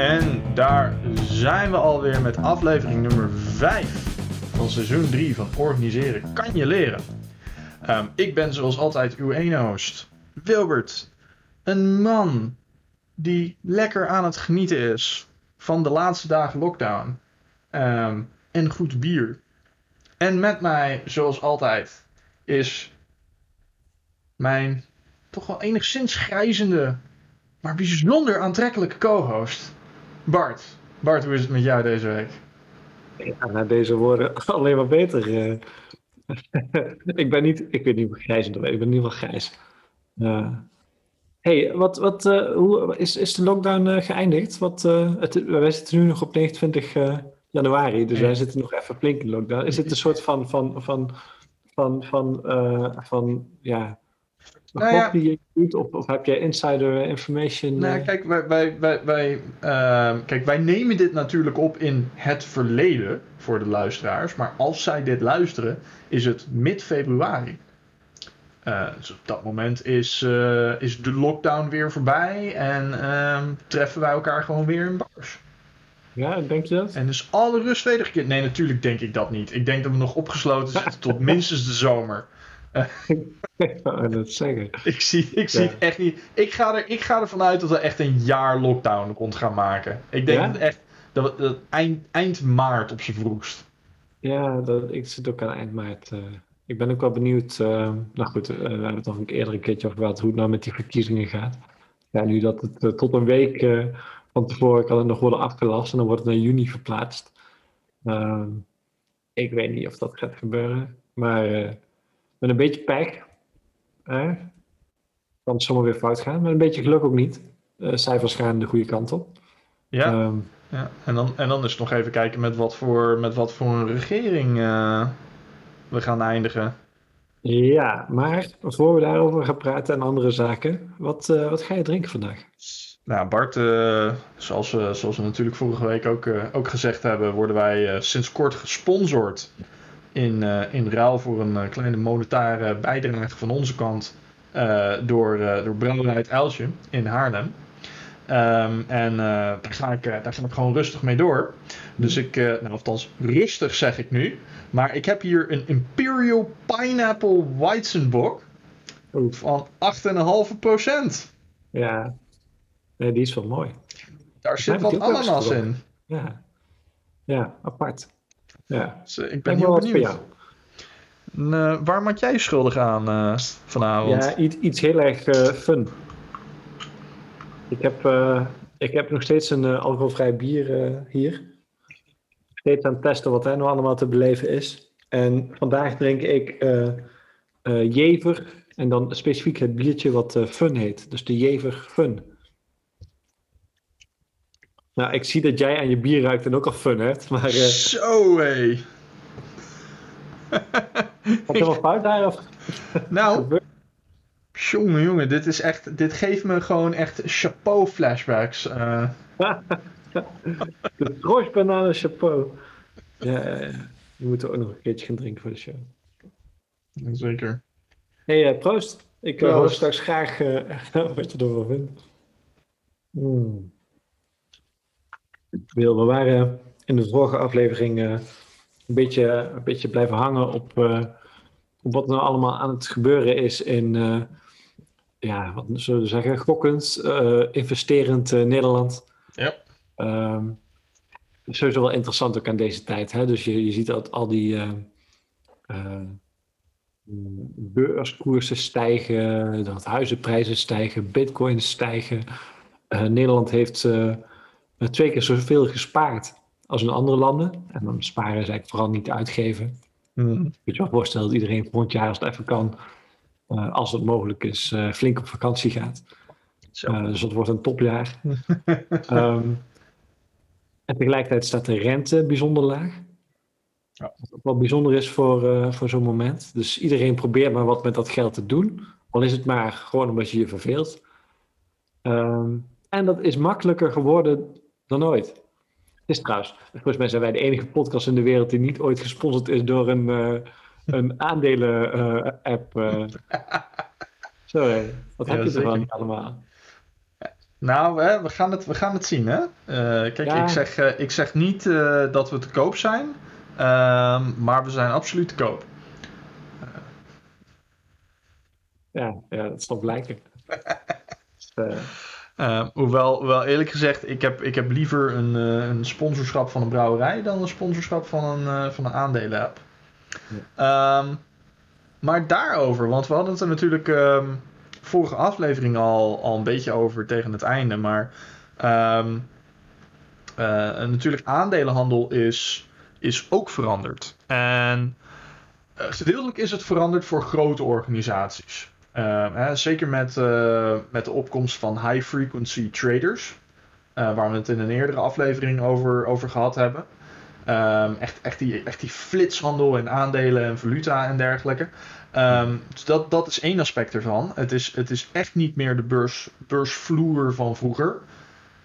En daar zijn we alweer met aflevering nummer 5 van seizoen 3 van Organiseren kan je leren. Ehm, ik ben zoals altijd uw ene host, Wilbert. Een man die lekker aan het genieten is van de laatste dagen lockdown. Ehm, en goed bier. En met mij, zoals altijd, is mijn toch wel enigszins grijzende, maar bijzonder aantrekkelijke co-host, Bart. Bart, hoe is het met jou deze week? Ja, na deze woorden alleen maar beter. eh. ik ben niet, ik weet niet hoe het ik ben in ieder geval grijs. Eh, hey, wat, wat, eh, hoe, is, is de lockdown geëindigd? Wat, het, wij zitten nu nog op 29 eh, januari, dus wij zitten nog even flink in lockdown. Is dit een soort van, van, van, van, van, van ja, Nou ja. gok die je doet? Of, of heb jij insider information? Nou, eh? kijk, wij, wij, wij, wij, ehm, kijk, wij nemen dit natuurlijk op in het verleden voor de luisteraars. Maar als zij dit luisteren, is het mid-februari. Eh, dus op dat moment is, eh, is de lockdown weer voorbij en ehm, treffen wij elkaar gewoon weer in bars. Ja, denk je dat? En dus alle rust wedergekeerd. Nee, natuurlijk denk ik dat niet. Ik denk dat we nog opgesloten zitten tot minstens de zomer. Ik wou dat zeggen. Ik zie, ik zie Ja. het echt niet. Ik ga, er, ik ga ervan uit dat we echt een jaar lockdown rond gaan maken. Ik denk Ja? dat echt dat, dat eind, eind maart op zijn vroegst. Ja, dat, ik zit ook aan eind maart. eh. ik ben ook wel benieuwd. eh, nou goed, eh, we hebben het nog een eerder een keertje over gehad hoe het nou met die verkiezingen gaat. Ja, nu dat het tot een week van tevoren kan het nog worden afgelast en dan wordt het naar juni verplaatst. Ehm, ik weet niet of dat gaat gebeuren, maar met een beetje pech kan het zomaar weer fout gaan. Met een beetje geluk ook niet. Eh, cijfers gaan de goede kant op. Ja, Ehm, ja. En, dan, en dan nog even kijken met wat voor, met wat voor een regering eh, we gaan eindigen. Ja, maar voor we daarover gaan praten en andere zaken, wat, eh, wat ga je drinken vandaag? Nou, Bart, zoals, we, zoals we natuurlijk vorige week ook, ook gezegd hebben, worden wij sinds kort gesponsord. In, eh, in ruil voor een eh, kleine monetaire bijdrage van onze kant eh, door, door Brouwerij het Uiltje in Haarlem. Ehm, en daar, ga ik, daar ga ik gewoon rustig mee door. Dus ik, eh, nou, althans rustig zeg ik nu. Maar ik heb hier een Imperial Pineapple Weizenbock van 8,5%. Ja, nee, die is wel mooi. Daar zit wat ananas in. Ja, ja apart. Ja, Dus, eh, ik ben heel wel wat voor benieuwd. eh, waar maak jij je schuldig aan eh, vanavond? Ja, iets, iets heel erg eh, fun. Ik heb, eh, ik heb nog steeds een alcoholvrij bier eh, hier. Steeds aan het testen wat er nou allemaal te beleven is. En vandaag drink ik eh eh, Jever en dan specifiek het biertje wat eh, Fun heet. Dus de Jever Fun. Nou, ik zie dat jij aan je bier ruikt en ook al fun hebt. Maar eh Zo hé. wat er wel fout daar? Of... Nou, jongen, jongen, dit is echt, dit geeft me gewoon echt chapeau flashbacks. eh. De Roche Banane Chapeau. Ja, ja, ja. We moeten ook nog een keertje gaan drinken voor de show. zeker. hey, eh, proost. Ik Proost. hoor straks graag wat je ervan vindt. Mm. Wil, we waren in de vorige aflevering eh, een, beetje, een beetje blijven hangen op, eh, op wat er nou allemaal aan het gebeuren is in, eh, ja, wat zullen we zeggen, gokkend, investerend Nederland. Ja. Is sowieso wel interessant ook aan deze tijd. Hè? Dus je, je ziet dat al die beurskoersen stijgen, dat huizenprijzen stijgen, bitcoins stijgen. Nederland heeft twee keer zoveel gespaard als in andere landen. En dan sparen is eigenlijk vooral niet uitgeven. Hm. Je je wel voorstellen dat iedereen volgend jaar, als het even kan, eh, als het mogelijk is, eh, flink op vakantie gaat. Zo. Eh, dus dat wordt een topjaar. Ehm, en tegelijkertijd staat de rente bijzonder laag. Ja. Wat ook wel bijzonder is voor, voor zo'n moment. Dus iedereen probeert maar wat met dat geld te doen. Al is het maar gewoon omdat je je verveelt. Ehm, en dat is makkelijker geworden dan ooit. Het is trouwens, volgens mij zijn wij de enige podcast in de wereld die niet ooit gesponsord is door een, eh, een aandelen-app. Zo, hé. wat Ja, heb je ervan allemaal? Nou, hè, we, gaan het, we gaan het zien, hè? Eh, kijk, Ja. ik, zeg, eh, ik zeg niet eh, dat we te koop zijn, ehm, maar we zijn absoluut te koop. Ja, ja dat zal blijken. Dus, eh, hoewel, hoewel eerlijk gezegd, ik heb, ik heb liever een, eh, een sponsorschap van een brouwerij dan een sponsorschap van een, eh, van een aandelen-app. Ehm, maar daarover, want we hadden het er natuurlijk ehm, vorige aflevering al, al een beetje over tegen het einde. Maar ehm, eh, natuurlijk, aandelenhandel is, is ook veranderd. En gedeeltelijk is het veranderd voor grote organisaties. Hè, zeker met, uh, met de opkomst van high frequency traders. Uh, waar we het in een eerdere aflevering over, over gehad hebben. Um, echt, echt, die, echt die flitshandel in aandelen en valuta en dergelijke. Um, dus dat, dat is één aspect ervan. Het is, het is echt niet meer de beurs, beursvloer van vroeger.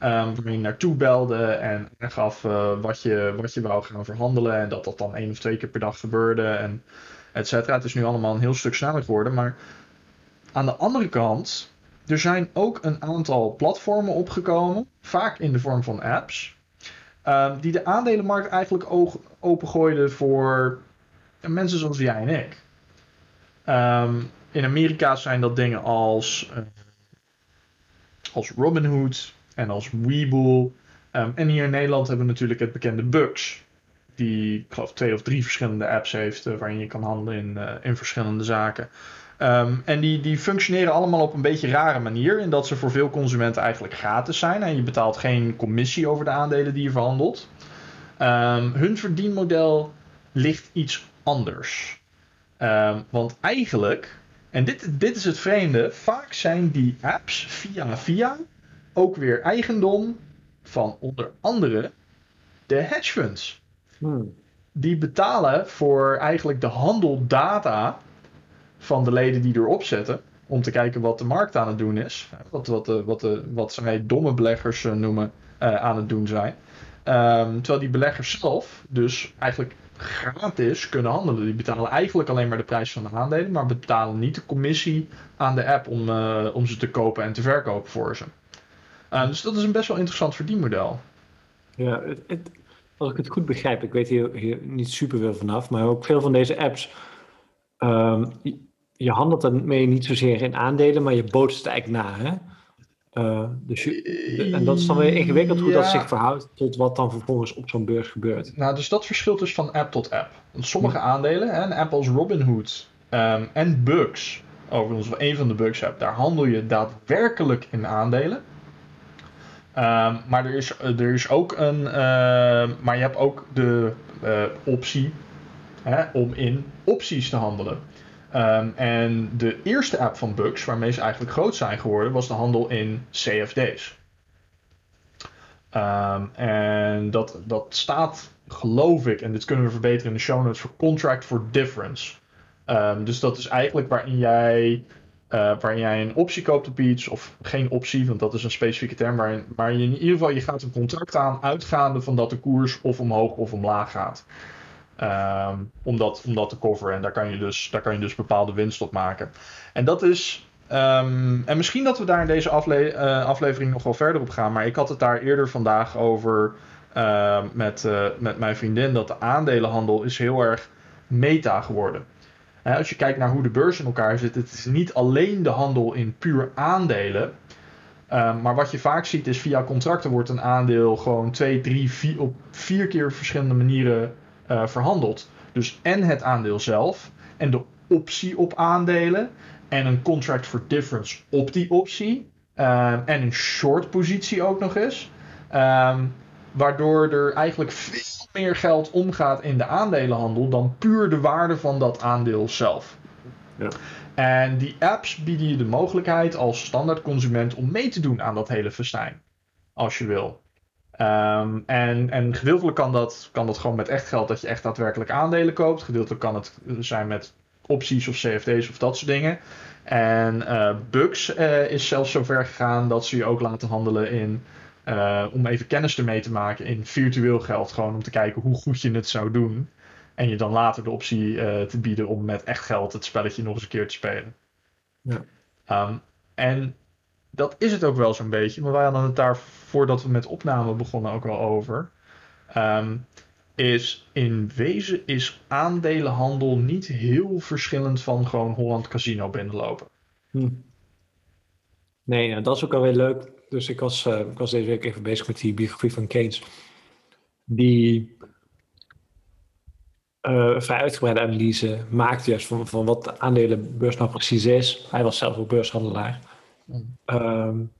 Um, waar je naartoe belde en gaf uh, wat, je, wat je wou gaan verhandelen. En dat dat dan één of twee keer per dag gebeurde. En et cetera. Het is nu allemaal een heel stuk sneller geworden. Maar aan de andere kant, er zijn ook een aantal platformen opgekomen, vaak in de vorm van apps, uh, die de aandelenmarkt eigenlijk opengooiden voor mensen zoals jij en ik. Um, in Amerika zijn dat dingen als, uh, als Robinhood en als Webull. Um, en hier in Nederland hebben we natuurlijk het bekende Bux. Die, ik geloof, twee of drie verschillende apps heeft uh, waarin je kan handelen in, uh, in verschillende zaken. Um, en die, die functioneren allemaal op een beetje rare manier. In dat ze voor veel consumenten eigenlijk gratis zijn. En je betaalt geen commissie over de aandelen die je verhandelt. Um, hun verdienmodel ligt iets anders. Um, want eigenlijk, en dit, dit is het vreemde, vaak zijn die apps via via ook weer eigendom van onder andere de hedge funds. hmm. Die betalen voor eigenlijk de handeldata van de leden die erop zetten. Om te kijken wat de markt aan het doen is. Wat, wat, de, wat, de, wat zij domme beleggers uh, noemen aan het doen zijn. Um, terwijl die beleggers zelf dus eigenlijk gratis kunnen handelen. Die betalen eigenlijk alleen maar de prijs van de aandelen. Maar betalen niet de commissie aan de app om, om ze te kopen en te verkopen voor ze. dus dat is een best wel interessant verdienmodel. Ja, als ik het goed begrijp, ik weet hier, niet super veel vanaf. Maar ook veel van deze apps... Um, je handelt ermee niet zozeer in aandelen, maar je bootst het eigenlijk na. Hè? Uh, dus je, en dat is dan weer ingewikkeld hoe ja. dat zich verhoudt tot wat dan vervolgens op zo'n beurs gebeurt. Nou, dus dat verschilt dus van app tot app. Want sommige ja. aandelen, hè, een app als Robinhood um, en Bugs, overigens wel een van de Bugs app, daar handel je daadwerkelijk in aandelen. Um, maar er is, er is ook een, uh, maar je hebt ook de uh, optie hè, om in opties te handelen. Um, en de eerste app van Bugs, waarmee ze eigenlijk groot zijn geworden, was de handel in CFD's. Um, en dat, dat staat, geloof ik, en dit kunnen we verbeteren in de show notes, voor Contract for Difference. Um, dus dat is eigenlijk waarin jij, uh, waarin jij een optie koopt op iets, of geen optie, want dat is een specifieke term, maar in ieder geval je gaat een contract aan, uitgaande van dat de koers of omhoog of omlaag gaat. Um, om, dat, om dat te coveren. En daar kan, je dus, daar kan je dus bepaalde winst op maken. En dat is. Um, en misschien dat we daar in deze afle uh, aflevering nog wel verder op gaan. Maar ik had het daar eerder vandaag over uh, met, uh, met mijn vriendin. Dat de aandelenhandel is heel erg meta geworden. Uh, als je kijkt naar hoe de beurs in elkaar zit. Het is niet alleen de handel in puur aandelen. Maar wat je vaak ziet is via contracten wordt een aandeel gewoon twee, drie, vier, op vier keer verschillende manieren uh, verhandeld. Dus en het aandeel zelf en de optie op aandelen en een contract for difference op die optie uh, en een short positie ook nog eens. Um, waardoor er eigenlijk veel meer geld omgaat in de aandelenhandel dan puur de waarde van dat aandeel zelf. Ja. En die apps bieden je de mogelijkheid als standaard consument om mee te doen aan dat hele festijn. Als je wil. Um, en, en gedeeltelijk kan dat, kan dat gewoon met echt geld dat je echt daadwerkelijk aandelen koopt. Gedeeltelijk kan het zijn met opties of CFD's of dat soort dingen. En uh, Bugs uh, is zelfs zo ver gegaan dat ze je ook laten handelen in. Uh, om even kennis ermee te maken in virtueel geld. Gewoon om te kijken hoe goed je het zou doen. En je dan later de optie te bieden om met echt geld het spelletje nog eens een keer te spelen. Ja. Um, en dat is het ook wel zo'n beetje. Maar wij hadden het daar voordat we met opname begonnen ook al over. Ehm, is in wezen is aandelenhandel niet heel verschillend van gewoon Holland Casino binnenlopen. Hm. Nee, nou, dat is ook alweer leuk. Dus ik was, uh, ik was deze week even bezig met die biografie van Keynes. Die uh, vrij uitgebreide analyse maakt juist van, van wat de aandelenbeurs nou precies is. Hij was zelf ook beurshandelaar. Um,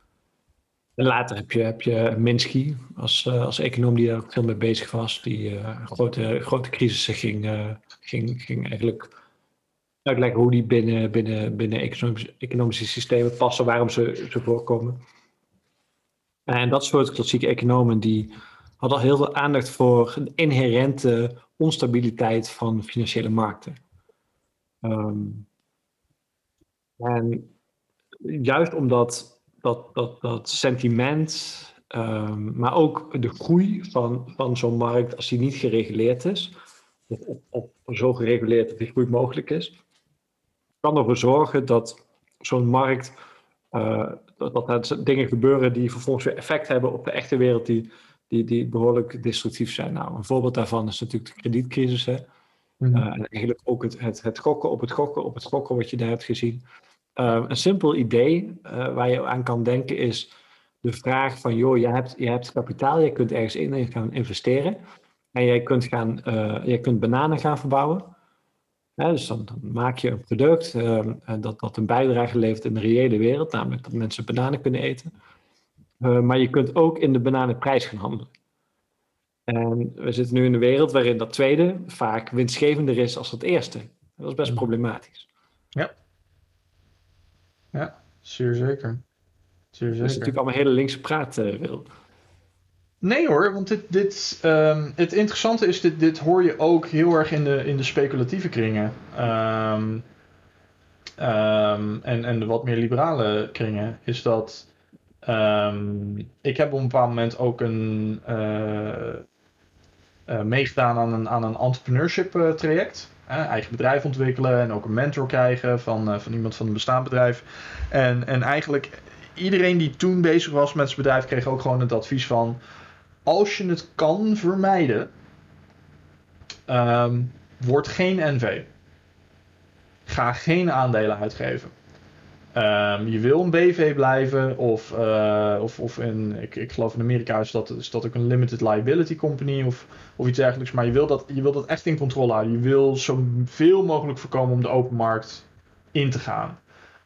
later heb je, heb je Minsky als, uh, als econoom die daar ook veel mee bezig was. Die uh, grote, grote crisissen ging, ging, ging eigenlijk uitleggen hoe die binnen, binnen, binnen economische, systemen passen, waarom ze, ze voorkomen. En dat soort klassieke economen die hadden al heel veel aandacht voor de inherente onstabiliteit van financiële markten. Um, en juist omdat dat, dat, dat sentiment, um, maar ook de groei van, van zo'n markt, als die niet gereguleerd is, of, of zo gereguleerd dat die groei mogelijk is, kan ervoor zorgen dat zo'n markt, uh, dat, dat er dingen gebeuren die vervolgens weer effect hebben op de echte wereld die die, die behoorlijk destructief zijn. Nou, een voorbeeld daarvan is natuurlijk de kredietcrisis. Hè? Mhm. Eh, en eigenlijk ook het, het, het gokken op het gokken op het gokken wat je daar hebt gezien. Uh, een simpel idee uh, waar je aan kan denken is de vraag van, joh, je hebt, je hebt kapitaal, je kunt ergens in gaan investeren en jij kunt, gaan, jij kunt bananen gaan verbouwen. dus dan, dan, maak je een product dat, dat een bijdrage levert in de reële wereld, namelijk dat mensen bananen kunnen eten. Eh, maar je kunt ook in de bananenprijs gaan handelen. En we zitten nu in een wereld waarin dat tweede vaak winstgevender is als het eerste. Dat is best mm. problematisch. Ja. Ja, zeer zeker. Zeer zeker. Dat is natuurlijk allemaal hele linkse praat, uh, Wil. Nee hoor, want dit, dit, um, het interessante is, dit, dit hoor je ook heel erg in de, in de speculatieve kringen. Um, um, en, en de wat meer liberale kringen. Is dat ik heb op een bepaald moment ook een, uh, uh, meegedaan aan een, aan een entrepreneurship uh, traject. Eigen bedrijf ontwikkelen en ook een mentor krijgen van, van iemand van een bestaand bedrijf. En, en eigenlijk iedereen die toen bezig was met zijn bedrijf kreeg ook gewoon het advies van... Als je het kan vermijden, um, word geen NV. Ga geen aandelen uitgeven. Um, je wil een BV blijven of, uh, of, of in, ik, ik geloof in Amerika is dat, is dat ook een limited liability company of, of iets dergelijks. Maar je wil, dat, je wil dat echt in controle houden. Je wil zoveel mogelijk voorkomen om de open markt in te gaan.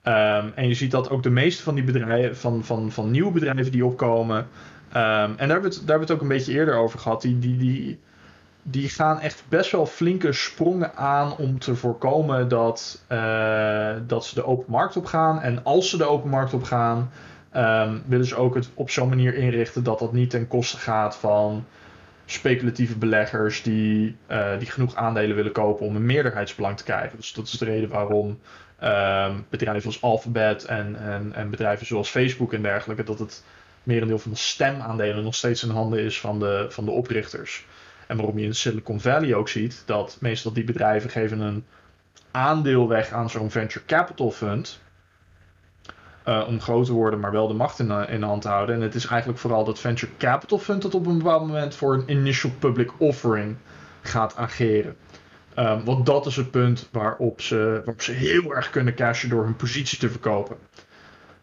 Um, en je ziet dat ook de meeste van die bedrijven, van, van, van nieuwe bedrijven die opkomen. Um, en daar hebben, we het, daar hebben we het ook een beetje eerder over gehad. Die, die, die, die gaan echt best wel flinke sprongen aan om te voorkomen dat, uh, dat ze de open markt op gaan. En als ze de open markt op gaan, um, willen ze ook het op zo'n manier inrichten dat dat niet ten koste gaat van speculatieve beleggers die, uh, die genoeg aandelen willen kopen om een meerderheidsbelang te krijgen. Dus dat is de reden waarom um, bedrijven als Alphabet en, en, en bedrijven zoals Facebook en dergelijke, dat het merendeel van de stemaandelen nog steeds in handen is van de, van de oprichters. En waarom je in Silicon Valley ook ziet dat meestal die bedrijven geven een aandeel weg aan zo'n venture capital fund. Uh, om groot te worden, maar wel de macht in de, in de hand te houden. En het is eigenlijk vooral dat venture capital fund dat op een bepaald moment voor een initial public offering gaat ageren. Um, want dat is het punt waarop ze, waarop ze heel erg kunnen cashen door hun positie te verkopen.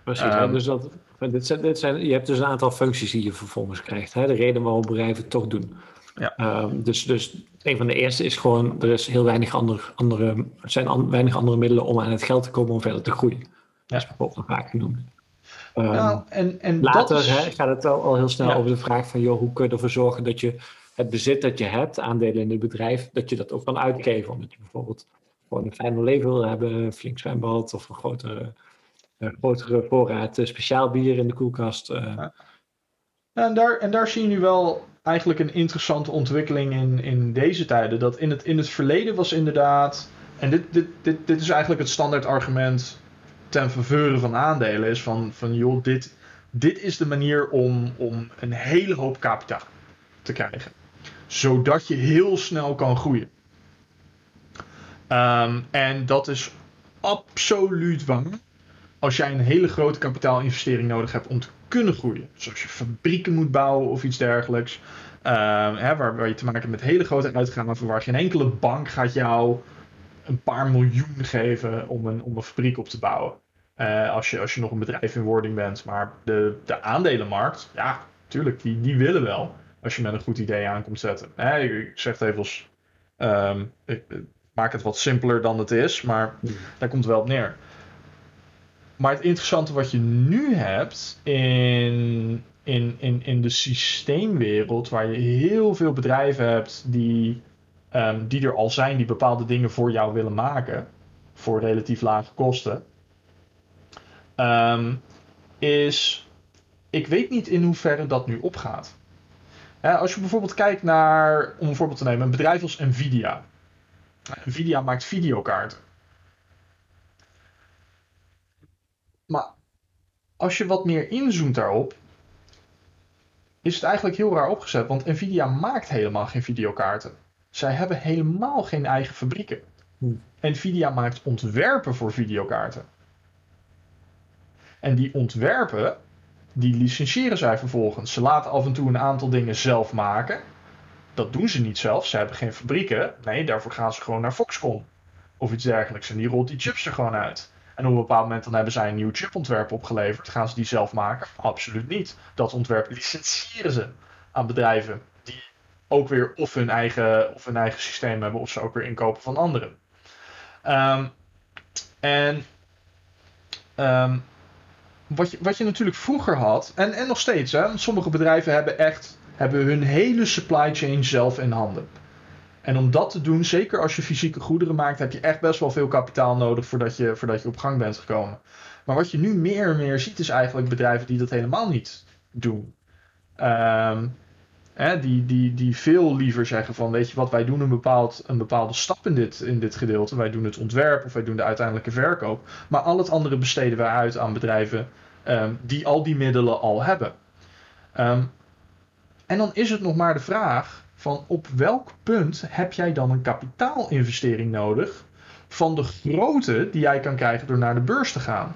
Precies, um, dus dat, dit zijn, dit zijn, je hebt dus een aantal functies die je vervolgens krijgt. Hè? De reden waarom bedrijven het toch doen. Ja. Um, dus, dus een van de eerste is gewoon, er is heel weinig andere, andere er zijn an, weinig andere middelen om aan het geld te komen om verder te groeien. Ja. Dat is bijvoorbeeld vaak genoemd. Um, nou, en, en later is... hè, gaat het wel al heel snel ja. over de vraag van, joh, hoe kun je ervoor zorgen dat je het bezit dat je hebt, aandelen in het bedrijf, dat je dat ook kan uitgeven. Omdat je bijvoorbeeld gewoon een fijner leven wil hebben, een flink zwembad of een grotere, een grotere voorraad speciaal bier in de koelkast. Uh. Ja. En, daar, en daar zie je nu wel eigenlijk een interessante ontwikkeling in, in deze tijden. Dat in het, in het verleden was inderdaad. En dit, dit, dit, dit is eigenlijk het standaard argument ten faveur van aandelen. Is van, van joh, dit, dit is de manier om, om een hele hoop kapitaal te krijgen. Zodat je heel snel kan groeien. Um, en dat is absoluut waar. als jij een hele grote kapitaalinvestering nodig hebt om te kunnen groeien, zoals je fabrieken moet bouwen of iets dergelijks, uh, hè, waar, waar, je te maken hebt met hele grote uitgaven, waar geen enkele bank gaat jou een paar miljoen geven om een, om een fabriek op te bouwen. Uh, als, je, als je nog een bedrijf in wording bent. Maar de, de aandelenmarkt, ja, tuurlijk, die, die willen wel. Als je met een goed idee aankomt zetten. Hè, ik, zeg het even als, um, ik, maak het wat simpeler dan het is, maar daar komt het wel op neer. Maar het interessante wat je nu hebt in, in, in, in de systeemwereld, waar je heel veel bedrijven hebt die, um, die er al zijn, die bepaalde dingen voor jou willen maken, voor relatief lage kosten, um, is, ik weet niet in hoeverre dat nu opgaat. als je bijvoorbeeld kijkt naar, om een voorbeeld te nemen, een bedrijf als Nvidia. Nvidia maakt videokaarten. Maar als je wat meer inzoomt daarop, is het eigenlijk heel raar opgezet. Want Nvidia maakt helemaal geen videokaarten. Zij hebben helemaal geen eigen fabrieken. Hm. Nvidia maakt ontwerpen voor videokaarten. En die ontwerpen, die licentiëren zij vervolgens. Ze laten af en toe een aantal dingen zelf maken. Dat doen ze niet zelf. Ze hebben geen fabrieken. Nee, daarvoor gaan ze gewoon naar Foxconn. Of iets dergelijks. En die rolt die chips er gewoon uit. En op een bepaald moment hebben zij een nieuw chipontwerp opgeleverd. Gaan ze die zelf maken? Absoluut niet. Dat ontwerp licentiëren ze aan bedrijven die ook weer of hun eigen, of hun eigen systeem hebben of ze ook weer inkopen van anderen. Um, en um, wat, je, wat je natuurlijk vroeger had, en, en nog steeds, hè, sommige bedrijven hebben echt hebben hun hele supply chain zelf in handen. En om dat te doen, zeker als je fysieke goederen maakt, heb je echt best wel veel kapitaal nodig voordat je, voordat je op gang bent gekomen. Maar wat je nu meer en meer ziet, is eigenlijk bedrijven die dat helemaal niet doen. Um, hè, die, die, die veel liever zeggen van, weet je wat, wij doen een, bepaald, een bepaalde stap in dit, in dit gedeelte. Wij doen het ontwerp of wij doen de uiteindelijke verkoop. Maar al het andere besteden wij uit aan bedrijven um, die al die middelen al hebben. Um, en dan is het nog maar de vraag van op welk punt heb jij dan een kapitaalinvestering nodig van de grootte die jij kan krijgen door naar de beurs te gaan.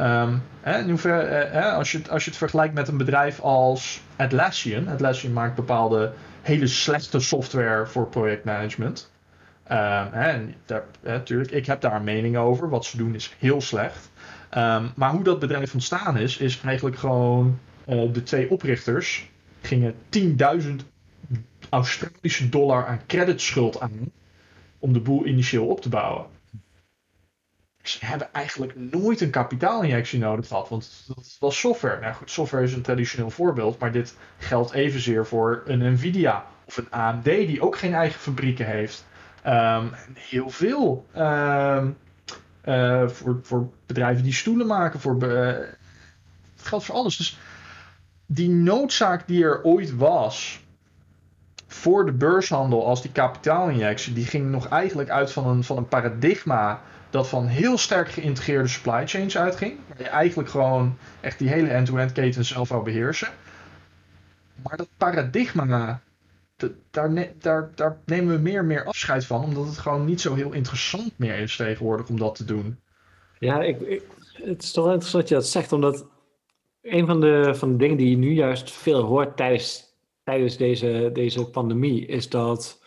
Um, hè, in hoeverre, hè, als, je, als je het vergelijkt met een bedrijf als Atlassian. Atlassian maakt bepaalde hele slechte software voor projectmanagement. Hè, daar, natuurlijk, ik heb daar een mening over. Wat ze doen is heel slecht. Um, maar hoe dat bedrijf ontstaan is, is eigenlijk gewoon uh, de twee oprichters gingen 10.000 Australische dollar aan creditschuld aan om de boel initieel op te bouwen. Ze hebben eigenlijk nooit een kapitaalinjectie nodig gehad, want dat was software. Nou goed, software is een traditioneel voorbeeld, maar dit geldt evenzeer voor een Nvidia of een AMD die ook geen eigen fabrieken heeft. Um, heel veel um, uh, voor, voor bedrijven die stoelen maken. Voor, uh, het geldt voor alles. Dus die noodzaak die er ooit was voor de beurshandel als die kapitaalinjectie, die ging nog eigenlijk uit van een, van een paradigma dat van heel sterk geïntegreerde supply chains uitging. Waar je eigenlijk gewoon echt die hele end-to-end keten zelf wou beheersen. Maar dat paradigma, daar, daar, daar nemen we meer en meer afscheid van, omdat het gewoon niet zo heel interessant meer is tegenwoordig om dat te doen. Ja, ik, het is toch interessant dat je dat zegt, omdat een van de, van de dingen die je nu juist veel hoort tijdens, tijdens deze, deze pandemie, is dat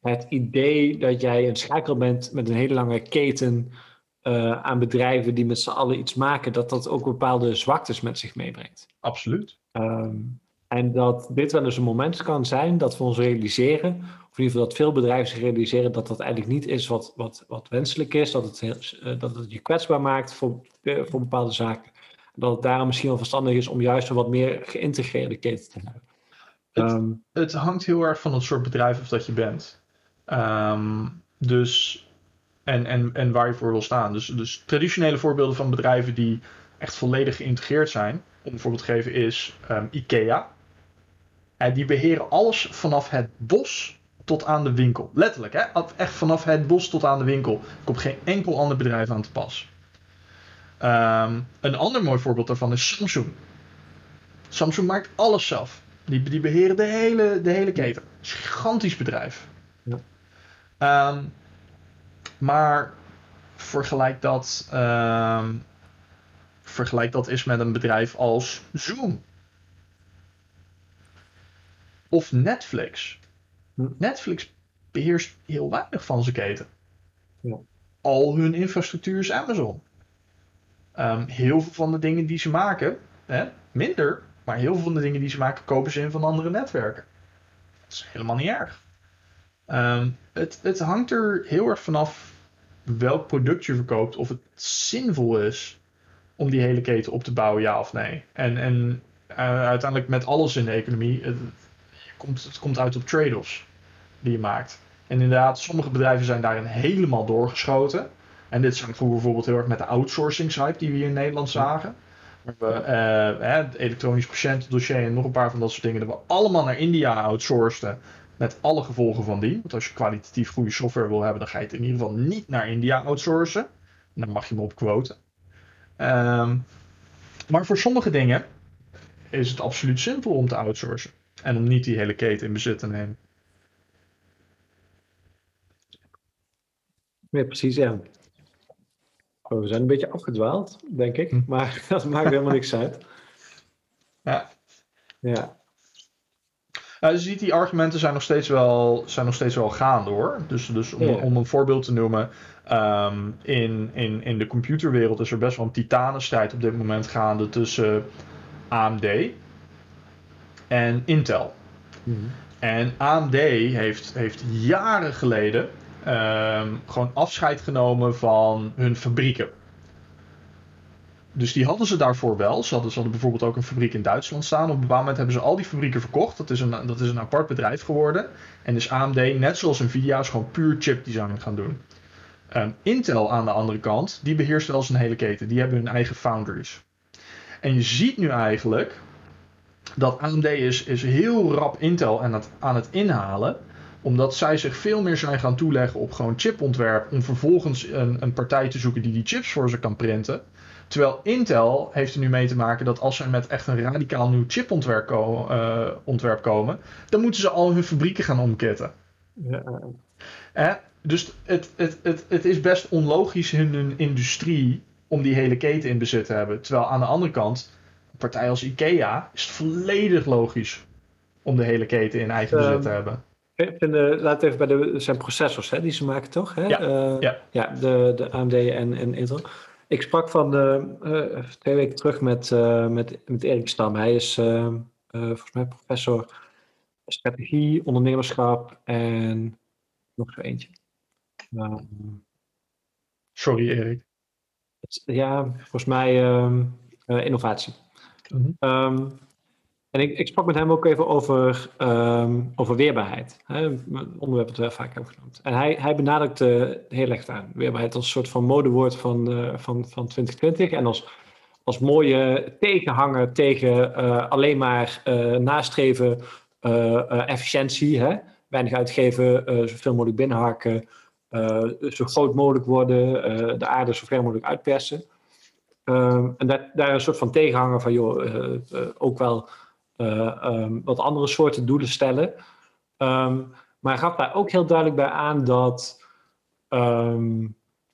het idee dat jij een schakel bent met een hele lange keten uh, aan bedrijven die met z'n allen iets maken, dat dat ook bepaalde zwaktes met zich meebrengt. Absoluut. Um, en dat dit wel eens een moment kan zijn dat we ons realiseren, of in ieder geval dat veel bedrijven zich realiseren dat dat eigenlijk niet is wat, wat, wat wenselijk is, dat het, heel, uh, dat het je kwetsbaar maakt voor, uh, voor bepaalde zaken dat het daarom misschien wel verstandig is om juist een wat meer geïntegreerde keten te hebben. Het, um, het hangt heel erg van het soort bedrijf of dat je bent. Um, dus, en, en, en waar je voor wil staan. Dus, dus traditionele voorbeelden van bedrijven die echt volledig geïntegreerd zijn, om een voorbeeld te geven, is um, IKEA. En die beheren alles vanaf het bos tot aan de winkel. Letterlijk, hè? echt vanaf het bos tot aan de winkel. Er komt geen enkel ander bedrijf aan te pas. Um, een ander mooi voorbeeld daarvan is Samsung. Samsung maakt alles zelf. Die, die beheren de hele, de hele keten. Het is een gigantisch bedrijf. Ja. Um, maar vergelijk dat um, vergelijk dat eens met een bedrijf als Zoom. Of Netflix. Hm. Netflix beheerst heel weinig van zijn keten. Ja. Al hun infrastructuur is Amazon. Ehm, heel veel van de dingen die ze maken, hè, minder, maar heel veel van de dingen die ze maken kopen ze in van andere netwerken. Dat is helemaal niet erg. Ehm, het, het hangt er heel erg vanaf welk product je verkoopt, of het zinvol is om die hele keten op te bouwen, ja of nee. En, en eh, uiteindelijk met alles in de economie, het, komt, het komt uit op trade-offs die je maakt. En inderdaad, sommige bedrijven zijn daarin helemaal doorgeschoten. En dit zag vroeger bijvoorbeeld heel erg met de outsourcingshype die we hier in Nederland zagen. We eh, het elektronisch patiëntendossier en nog een paar van dat soort dingen, dat we allemaal naar India outsourceden. Met alle gevolgen van die. Want als je kwalitatief goede software wil hebben, dan ga je het in ieder geval niet naar India outsourcen. En dan mag je me op quoten. Ehm, maar voor sommige dingen is het absoluut simpel om te outsourcen. En om niet die hele keten in bezit te nemen. Ja, precies, ja. Oh, we zijn een beetje afgedwaald, denk ik. Hm. Maar dat maakt helemaal niks uit. Ja. Ja. Nou, je ziet, die argumenten zijn nog steeds wel, zijn nog steeds wel gaande hoor. Dus, dus om, Ja. om een voorbeeld te noemen. ehm, in, in, in de computerwereld is er best wel een titanenstrijd op dit moment gaande tussen AMD en Intel. Mhm. En AMD heeft, heeft jaren geleden gewoon afscheid genomen van hun fabrieken. Dus die hadden ze daarvoor wel. Ze hadden, bijvoorbeeld ook een fabriek in Duitsland staan. Op een bepaald moment hebben ze al die fabrieken verkocht. Dat is een, dat is een apart bedrijf geworden. En is AMD, net zoals Nvidia, is gewoon puur chip design gaan doen. Ehm, Intel aan de andere kant, die beheerst wel zijn hele keten. Die hebben hun eigen foundries. En je ziet nu eigenlijk dat AMD is, is heel rap Intel aan het inhalen. Omdat zij zich veel meer zijn gaan toeleggen op gewoon chipontwerp. Om vervolgens een, een partij te zoeken die die chips voor ze kan printen. Terwijl Intel heeft er nu mee te maken dat als zij met echt een radicaal nieuw chipontwerp ko- eh, ontwerp komen. Dan moeten ze al hun fabrieken gaan omkitten. Ja? Dus het, het, het, het is best onlogisch in hun industrie om die hele keten in bezit te hebben. Terwijl aan de andere kant, een partij als IKEA is het volledig logisch om de hele keten in eigen bezit Ehm, te hebben. Ik vind, eh, laat even bij de zijn processors hè, die ze maken, toch? Hè? Ja, Eh, ja. ja de, de AMD en, en Intel. Ik sprak van de, eh, twee weken terug met, eh, met, met Erik Stam. Hij is eh, eh, volgens mij professor strategie, ondernemerschap en nog zo eentje. Uh, Sorry Erik. het- ja, volgens mij ehm, eh, innovatie. Ehm, en ik, sprak met hem ook even over, ehm, over weerbaarheid. Hè, een onderwerp dat we vaak hebben genoemd. En hij, hij benadrukte heel erg aan weerbaarheid als een soort van modewoord van, eh, van, van 2020. En als, als mooie tegenhanger tegen eh, alleen maar eh, nastreven efficiëntie. Hè? Weinig uitgeven, zoveel mogelijk binnenharken. eh, zo groot mogelijk worden, de aarde zo ver mogelijk uitpersen. Ehm, en daar, daar een soort van tegenhanger van, joh, ook wel eh, ehm, wat andere soorten doelen stellen. Ehm, maar hij gaf daar ook heel duidelijk bij aan dat ehm,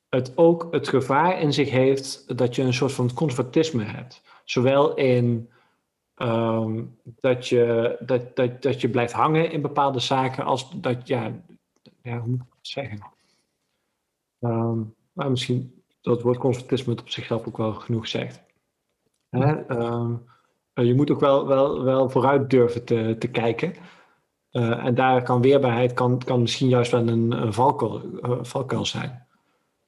het ook het gevaar in zich heeft dat je een soort van conservatisme hebt. Zowel in dat, je, dat, dat, dat je blijft hangen in bepaalde zaken, als dat, ja, ja hoe moet ik het zeggen? Maar misschien dat woord conservatisme het op zichzelf ook wel genoeg zegt. Hè? Je moet ook wel, wel, wel vooruit durven te, te kijken. Eh, en daar kan weerbaarheid kan, kan misschien juist wel een, een valkuil, eh, valkuil zijn.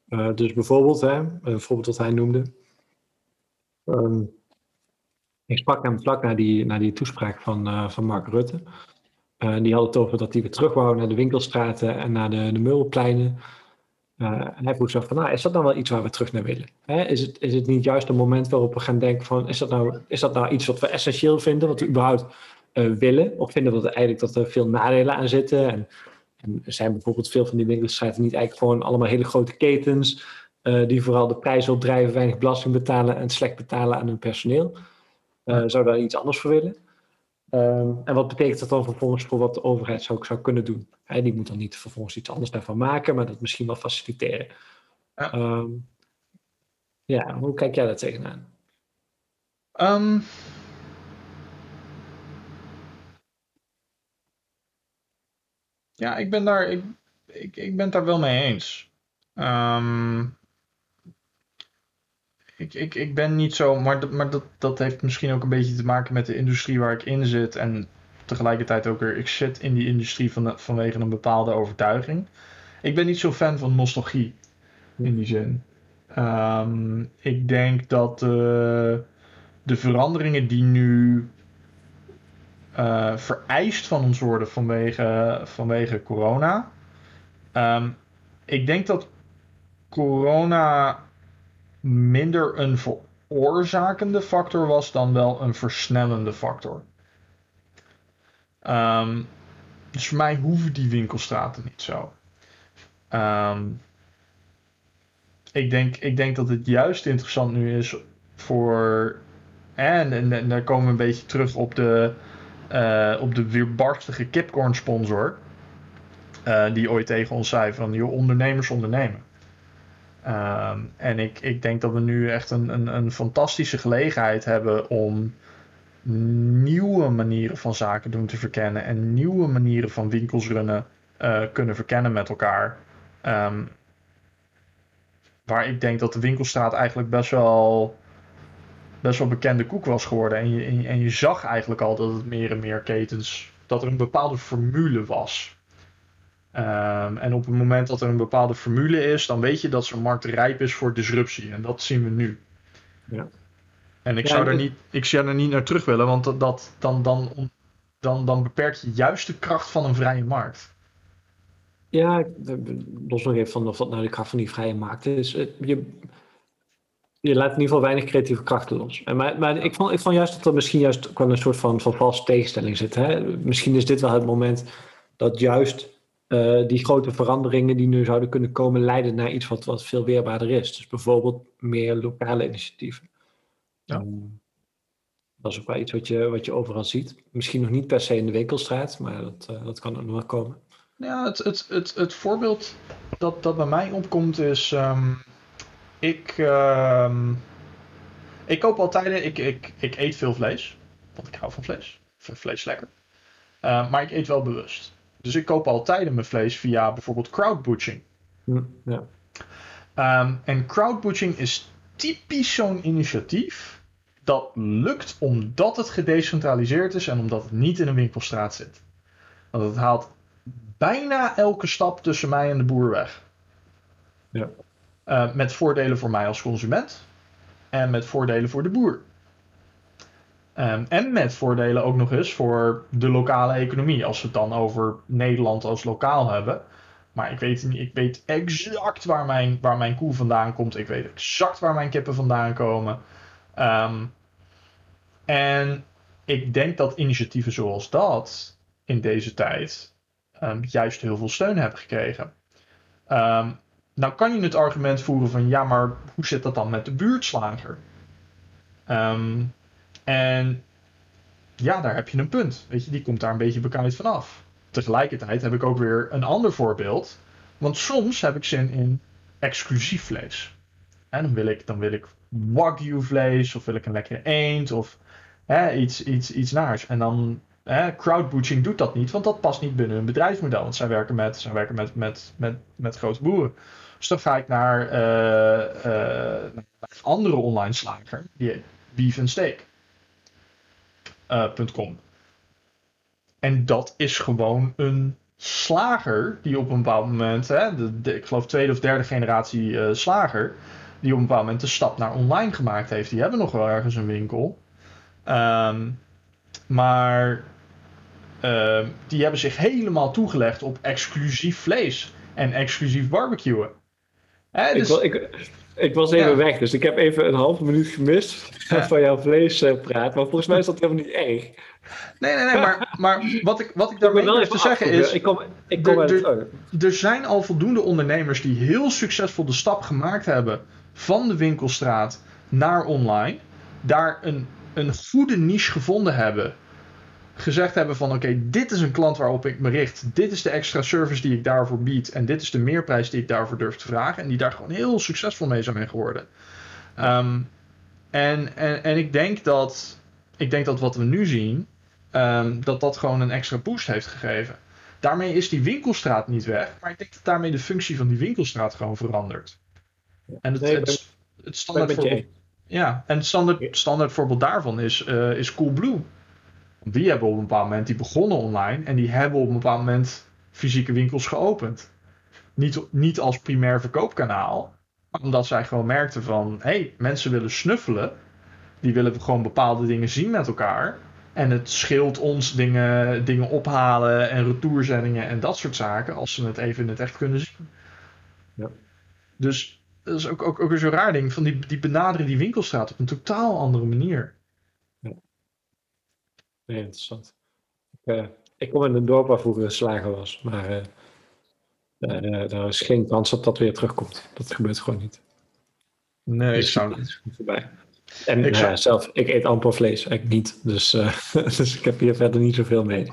Eh, dus bijvoorbeeld, hè, een voorbeeld dat hij noemde. Ehm, ik sprak hem vlak na die, na die toespraak van, eh, van Mark Rutte. Eh, die had het over dat hij weer terug wou naar de winkelstraten en naar de, de meulpleinen. En hij vroeg zich van, nou, is dat nou wel iets waar we terug naar willen? Hè? Is, het, is het niet juist een moment waarop we gaan denken van, is dat nou, is dat nou iets wat we essentieel vinden, wat we überhaupt uh, willen? Of vinden we dat eigenlijk dat er veel nadelen aan zitten? En, zijn bijvoorbeeld veel van die winkelstraten niet eigenlijk gewoon allemaal hele grote ketens, uh, die vooral de prijzen opdrijven, weinig belasting betalen en slecht betalen aan hun personeel? Uh, zou daar iets anders voor willen? Um, en wat betekent dat dan vervolgens voor wat de overheid zou, zou kunnen doen? He, die moet dan niet vervolgens iets anders daarvan maken, maar dat misschien wel faciliteren. Ja. Um, ja, hoe kijk jij daar tegenaan? Ehm, ja, ik ben daar, ik, ik, ik ben het daar wel mee eens. Ehm, ik, ik, ik ben niet zo, maar, maar dat, dat heeft misschien ook een beetje te maken met de industrie waar ik in zit. En tegelijkertijd ook weer, ik zit in die industrie van, vanwege een bepaalde overtuiging. Ik ben niet zo fan van nostalgie in die zin. Ehm, ik denk dat de veranderingen die nu uh, vereist van ons worden vanwege, vanwege corona. Um, ik denk dat corona minder een veroorzakende factor was dan wel een versnellende factor. Um, dus voor mij hoeven die winkelstraten niet zo. Um, ik, denk, ik denk dat het juist interessant nu is voor. En, en, daar komen we een beetje terug op de, uh, op de weerbarstige Kipcorn sponsor. Uh, die ooit tegen ons zei van, joh, ondernemers ondernemen. Um, en ik, ik denk dat we nu echt een, een, een fantastische gelegenheid hebben om nieuwe manieren van zaken doen te verkennen en nieuwe manieren van winkels runnen uh, kunnen verkennen met elkaar. Um, waar ik denk dat de winkelstraat eigenlijk best wel, best wel bekende koek was geworden. En je, en je, en je zag eigenlijk al dat het meer en meer ketens, dat er een bepaalde formule was. Um, en op het moment dat er een bepaalde formule is, dan weet je dat zo'n markt rijp is voor disruptie. En dat zien we nu. Ja. En ik, Ja, zou er niet, ik zou er niet naar terug willen, want dat, dat, dan, dan, dan, dan beperk je juist de kracht van een vrije markt. Ja, los nog even van of dat nou de kracht van die vrije markt is. Het- Je, je laat in ieder geval weinig creatieve krachten los. En maar maar ik, vond, ik vond juist dat er misschien juist wel een soort van, van valse tegenstelling zit. Hè? Misschien is dit wel het moment dat juist eh, die grote veranderingen die nu zouden kunnen komen, leiden naar iets wat, wat veel weerbaarder is. Dus bijvoorbeeld meer lokale initiatieven. Ja. Ehm, dat is ook wel iets wat je, wat je overal ziet. Misschien nog niet per se in de winkelstraat, maar dat, eh, dat kan ook nog wel komen. Ja, het, het, het, het voorbeeld dat, dat bij mij opkomt is. ehm, ik, ehm, ik koop altijd. Ik, ik, ik eet veel vlees. Want ik hou van vlees. Ik vind vlees lekker. Maar ik eet wel bewust. Dus ik koop altijd mijn vlees via bijvoorbeeld crowdbutching. Hm, ja. Ehm, en crowdbutching is typisch zo'n initiatief dat lukt omdat het gedecentraliseerd is en omdat het niet in een winkelstraat zit. Want het haalt bijna elke stap tussen mij en de boer weg. Ja. Eh, met voordelen voor mij als consument en met voordelen voor de boer. Ehm, en met voordelen ook nog eens voor de lokale economie, als we het dan over Nederland als lokaal hebben. Maar ik weet, ik weet exact waar mijn, waar mijn koe vandaan komt. Ik weet exact waar mijn kippen vandaan komen. Ehm, en ik denk dat initiatieven zoals dat in deze tijd ehm, juist heel veel steun hebben gekregen. Nou kan je het argument voeren van ja, maar hoe zit dat dan met de buurtslager? Ehm, en ja, daar heb je een punt. Weet je, die komt daar een beetje bekaaid vanaf. Tegelijkertijd heb ik ook weer een ander voorbeeld. Want soms heb ik zin in exclusief vlees. En dan wil ik, dan wil ik wagyu vlees of wil ik een lekkere eend of hè, iets, iets, iets naars. En dan hè, doet dat niet, want dat past niet binnen hun bedrijfsmodel. Want zij werken met, zij werken met, met, met, met grote boeren. Dus dan ga ik naar, eh, naar andere online slager, die Beef Steak. Eh. En dat is gewoon een slager die op een bepaald moment, hè, de- ik geloof tweede of derde generatie eh, slager, die op een bepaald moment de stap naar online gemaakt heeft. Die hebben nog wel ergens een winkel. Ehm, maar ehm, die hebben zich helemaal toegelegd op exclusief vlees en exclusief barbecuen. Hè, Ik, dus- ik, ik was even Ja. weg, dus ik heb even een halve minuut gemist Ja. van jouw vleespraat. Maar volgens mij is dat helemaal niet erg. nee, nee, nee, maar, maar wat ik, wat ik daarmee dus te zeggen is... Ik kom, ik kom oh, er zijn al voldoende ondernemers die heel succesvol de stap gemaakt hebben van de winkelstraat naar online. Daar een, een goede niche gevonden hebben. Gezegd hebben van oké, dit is een klant waarop ik me richt. Dit is de extra service die ik daarvoor bied. En dit is de meerprijs die ik daarvoor durf te vragen. En die daar gewoon heel succesvol mee zijn geworden. Ehm, En, en, en ik, denk dat, ik denk dat wat we nu zien, ehm, dat dat gewoon een extra boost heeft gegeven. Daarmee is die winkelstraat niet weg, maar ik denk dat daarmee de functie van die winkelstraat gewoon verandert. En het, Nee, het, standaard voorbeeld, ja, en standaard, standaard voorbeeld daarvan is, eh is Coolblue. Die hebben op een bepaald moment, die begonnen online en die hebben op een bepaald moment fysieke winkels geopend. Niet, niet als primair verkoopkanaal, maar omdat zij gewoon merkten van, hé, hey, mensen willen snuffelen. Die willen gewoon bepaalde dingen zien met elkaar. En het scheelt ons dingen, dingen ophalen en retourzendingen en dat soort zaken, als ze het even in het echt kunnen zien. Ja. Dus dat is ook, ook, ook weer zo'n raar ding, van die, die benaderen die winkelstraat op een totaal andere manier. Nee, interessant. Ik, eh, ik kom in een dorp waar vroeger een slager was, maar eh, daar, eh, daar is geen kans dat dat weer terugkomt. Dat gebeurt gewoon niet. Nee, ik Dus zou... dat is goed voorbij. En Ik zou- zelf, ik eet amper vlees, eigenlijk niet. Dus, dus ik heb hier verder niet zoveel mee.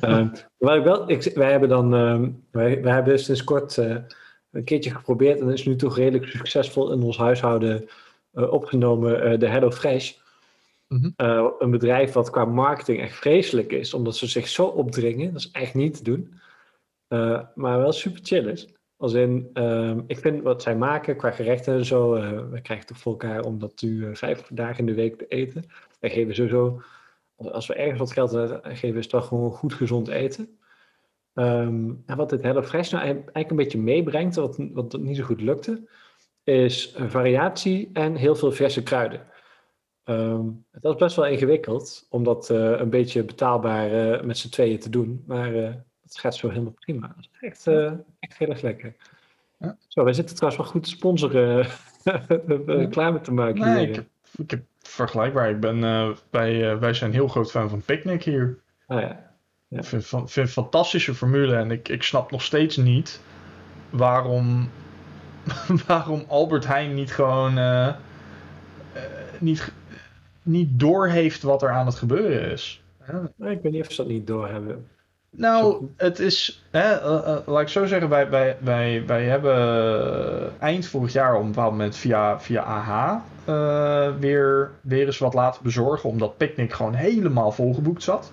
Ehm maar ik wel, ik, wij hebben dan, ehm, wij, wij hebben sinds kort een keertje geprobeerd en is nu toch redelijk succesvol in ons huishouden opgenomen, de Hello Fresh. Mhm. Eh, een bedrijf wat qua marketing echt vreselijk is, omdat ze zich zo opdringen. Dat is echt niet te doen. Eh, maar wel super chill is. Als in, ehm, ik vind wat zij maken qua gerechten en zo. eh, we krijgen toch voor elkaar om dat nu vijf dagen in de week te eten. Wij geven sowieso, als we ergens wat geld geven, is toch gewoon goed gezond eten. Ehm, en wat dit HelloFresh nou eigenlijk een beetje meebrengt, wat, wat niet zo goed lukte, is variatie en heel veel verse kruiden. Ehm, dat is best wel ingewikkeld om dat eh, een beetje betaalbaar eh, met z'n tweeën te doen. Maar eh het gaat zo helemaal prima. Dat is echt, echt heel erg lekker. Ja. Zo, wij zitten trouwens wel goed te sponsoren, eh, reclame te maken. Nee, hier. ik heb, ik heb vergelijkbaar. Ik ben, wij, wij zijn heel groot fan van Picnic hier. Ah, ja. Ja. Ik vind, een fantastische formule en ik, ik snap nog steeds niet waarom, waarom Albert Heijn niet gewoon niet, niet doorheeft wat er aan het gebeuren is. Maar ik weet niet of ze dat niet doorhebben. Nou, het is, hè, eh, eh, laat ik zo zeggen, wij, wij, wij, wij hebben eh, eind vorig jaar op een bepaald moment via, via AH eh, weer, weer eens wat laten bezorgen, omdat Picnic gewoon helemaal volgeboekt zat.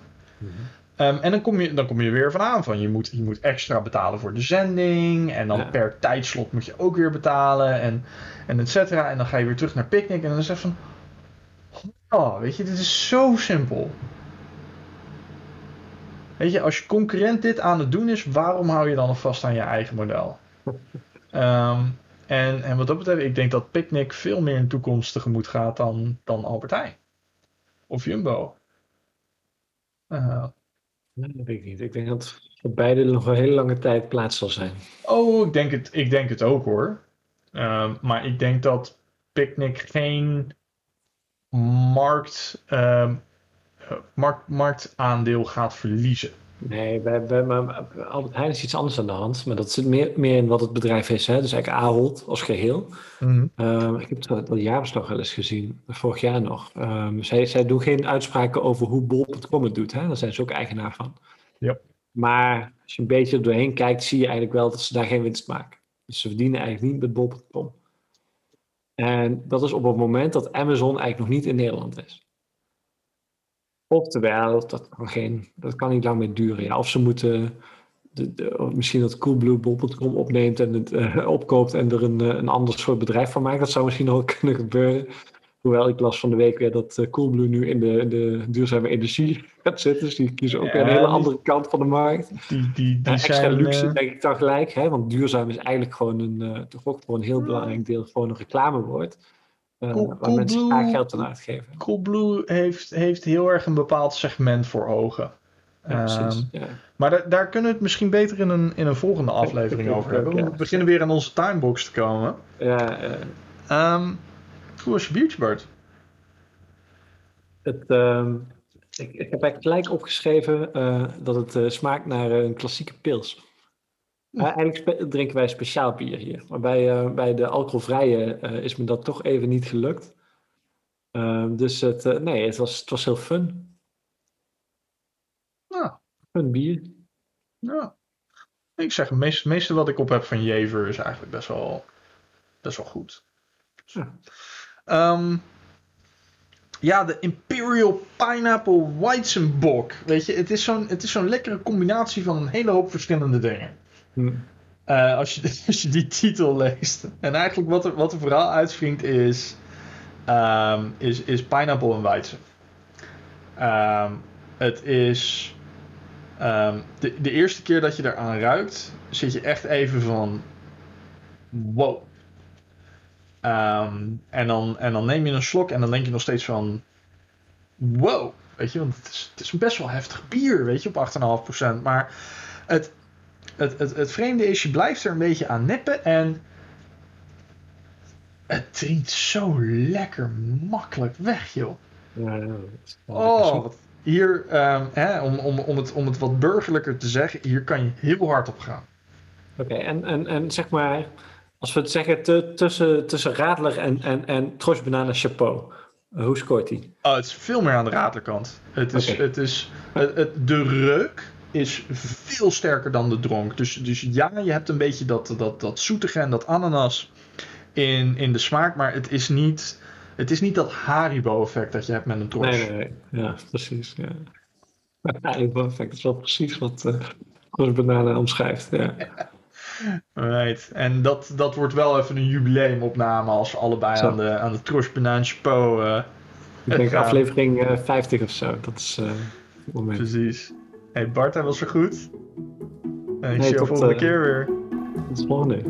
Ehm, en dan kom, je, dan kom je er weer van aan van je moet, je moet extra betalen voor de zending. En dan Ja. per tijdslot moet je ook weer betalen. En, en et cetera. En dan ga je weer terug naar Picnic. En dan is het van. Oh, weet je, dit is zo simpel. Weet je, als je concurrent dit aan het doen is, waarom hou je dan nog vast aan je eigen model? Ehm, en, en wat dat betreft, ik denk dat Picnic veel meer in de toekomst tegemoet gaat dan, dan Albert Heijn. Of Jumbo. Eh, Nee, dat weet ik niet. Ik denk dat voor beide nog een hele lange tijd plaats zal zijn. Oh, ik denk het, ik denk het ook hoor. Ehm, maar ik denk dat Picnic geen markt, eh, markt, marktaandeel gaat verliezen. Nee, bij, bij, maar Albert Heijn is iets anders aan de hand. Maar dat zit meer, meer in wat het bedrijf is. Hè? Dus eigenlijk Ahold als geheel. Ehm, ik heb het dat jaarverslag wel eens gezien, vorig jaar nog. Ehm, zij, zij doen geen uitspraken over hoe bol.com het doet. Hè? Daar zijn ze ook eigenaar van. Ja. Maar als je een beetje er doorheen kijkt, zie je eigenlijk wel dat ze daar geen winst maken. Dus ze verdienen eigenlijk niet met bol.com. En dat is op het moment dat Amazon eigenlijk nog niet in Nederland is. Oftewel, dat kan, geen, dat kan niet lang meer duren. Of ze moeten de, misschien dat Coolblue bol.com opneemt en het eh, opkoopt en er een, eh, een ander soort bedrijf van maakt. Dat zou misschien nog kunnen gebeuren. Hoewel ik las van de week weer dat eh, Coolblue nu in de, de duurzame energie gaat zitten. Dus die kiezen ook Ja, weer een hele die- andere kant van de markt. Die, die, die Eh, extra zijn, luxe eh, denk ik dan gelijk. Hè? Want duurzaam is eigenlijk gewoon een, eh, toch ook voor een heel belangrijk deel gewoon een reclamewoord. Cool- waar mensen Coolblue- graag geld aan uitgeven. Coolblue heeft, heeft heel erg een bepaald segment voor ogen. Ja, precies. Ehm, Ja. maar daar, daar kunnen we het misschien beter in een, in een volgende aflevering over hebben. ja. We beginnen weer aan onze timebox te komen. Ja, Ehm je biertje, Bart? Het, ehm, ik, ik heb eigenlijk gelijk opgeschreven eh, dat het eh, smaakt naar eh, een klassieke pils. Hm. Eigenlijk drinken wij speciaal bier hier. Maar bij, bij de alcoholvrije is me dat toch even niet gelukt. Ehm, dus het, nee, het was, het was heel fun. Nou, Fun bier. Ja. Ik zeg, het meeste, meeste wat ik op heb van Jever is eigenlijk best wel, best wel goed. Ja. Ehm, Ja, de Imperial Pineapple Weizenbock. Weet je, het is zo'n het is zo'n lekkere combinatie van een hele hoop verschillende dingen. Hm. Eh, als, je, als je die titel leest. En eigenlijk wat er, wat er vooral uitspringt is, ehm, is, is pineapple en weizen. Ehm, het is. de, de eerste keer dat je eraan ruikt, zit je echt even van. Wow. Ehm, en, dan, en dan neem je een slok en dan denk je nog steeds van. Wow. Weet je, want het is, het is een best wel heftig bier, weet je, op 8,5%. Maar het, het, het, het vreemde is, je blijft er een beetje aan nippen en. Het drinkt zo lekker makkelijk weg, joh. Ja, Oh, wat- hier, ehm, hè, om, om, om, het, om het wat burgerlijker te zeggen, hier kan je heel hard op gaan. Oké, en, en, en zeg maar, als we het zeggen tussen, tussen Radler en, en, en Trosh Banana Chapeau, eh, hoe scoort hij? Oh, het is veel meer aan de raterkant. Het is, het is, het, het- de reuk is veel sterker dan de dronk. Dus, dus ja, je hebt een beetje dat, dat, dat zoetige en dat ananas in, in de smaak, maar het is niet, het is niet dat Haribo-effect dat je hebt met een tros. Nee, nee, nee. Ja, precies. Ja. Dat is wel precies wat Trosh Banana omschrijft. Ja. Right. En dat, dat wordt wel even een jubileumopname als we allebei Zo. aan de, aan de Trosh eh, Ik denk aflevering eh, 50 of zo. Dat is eh, het moment. precies. Hey Bart, hij was weer goed. En ik Nee, zie tot, volgende eh, keer weer. Tot de volgende.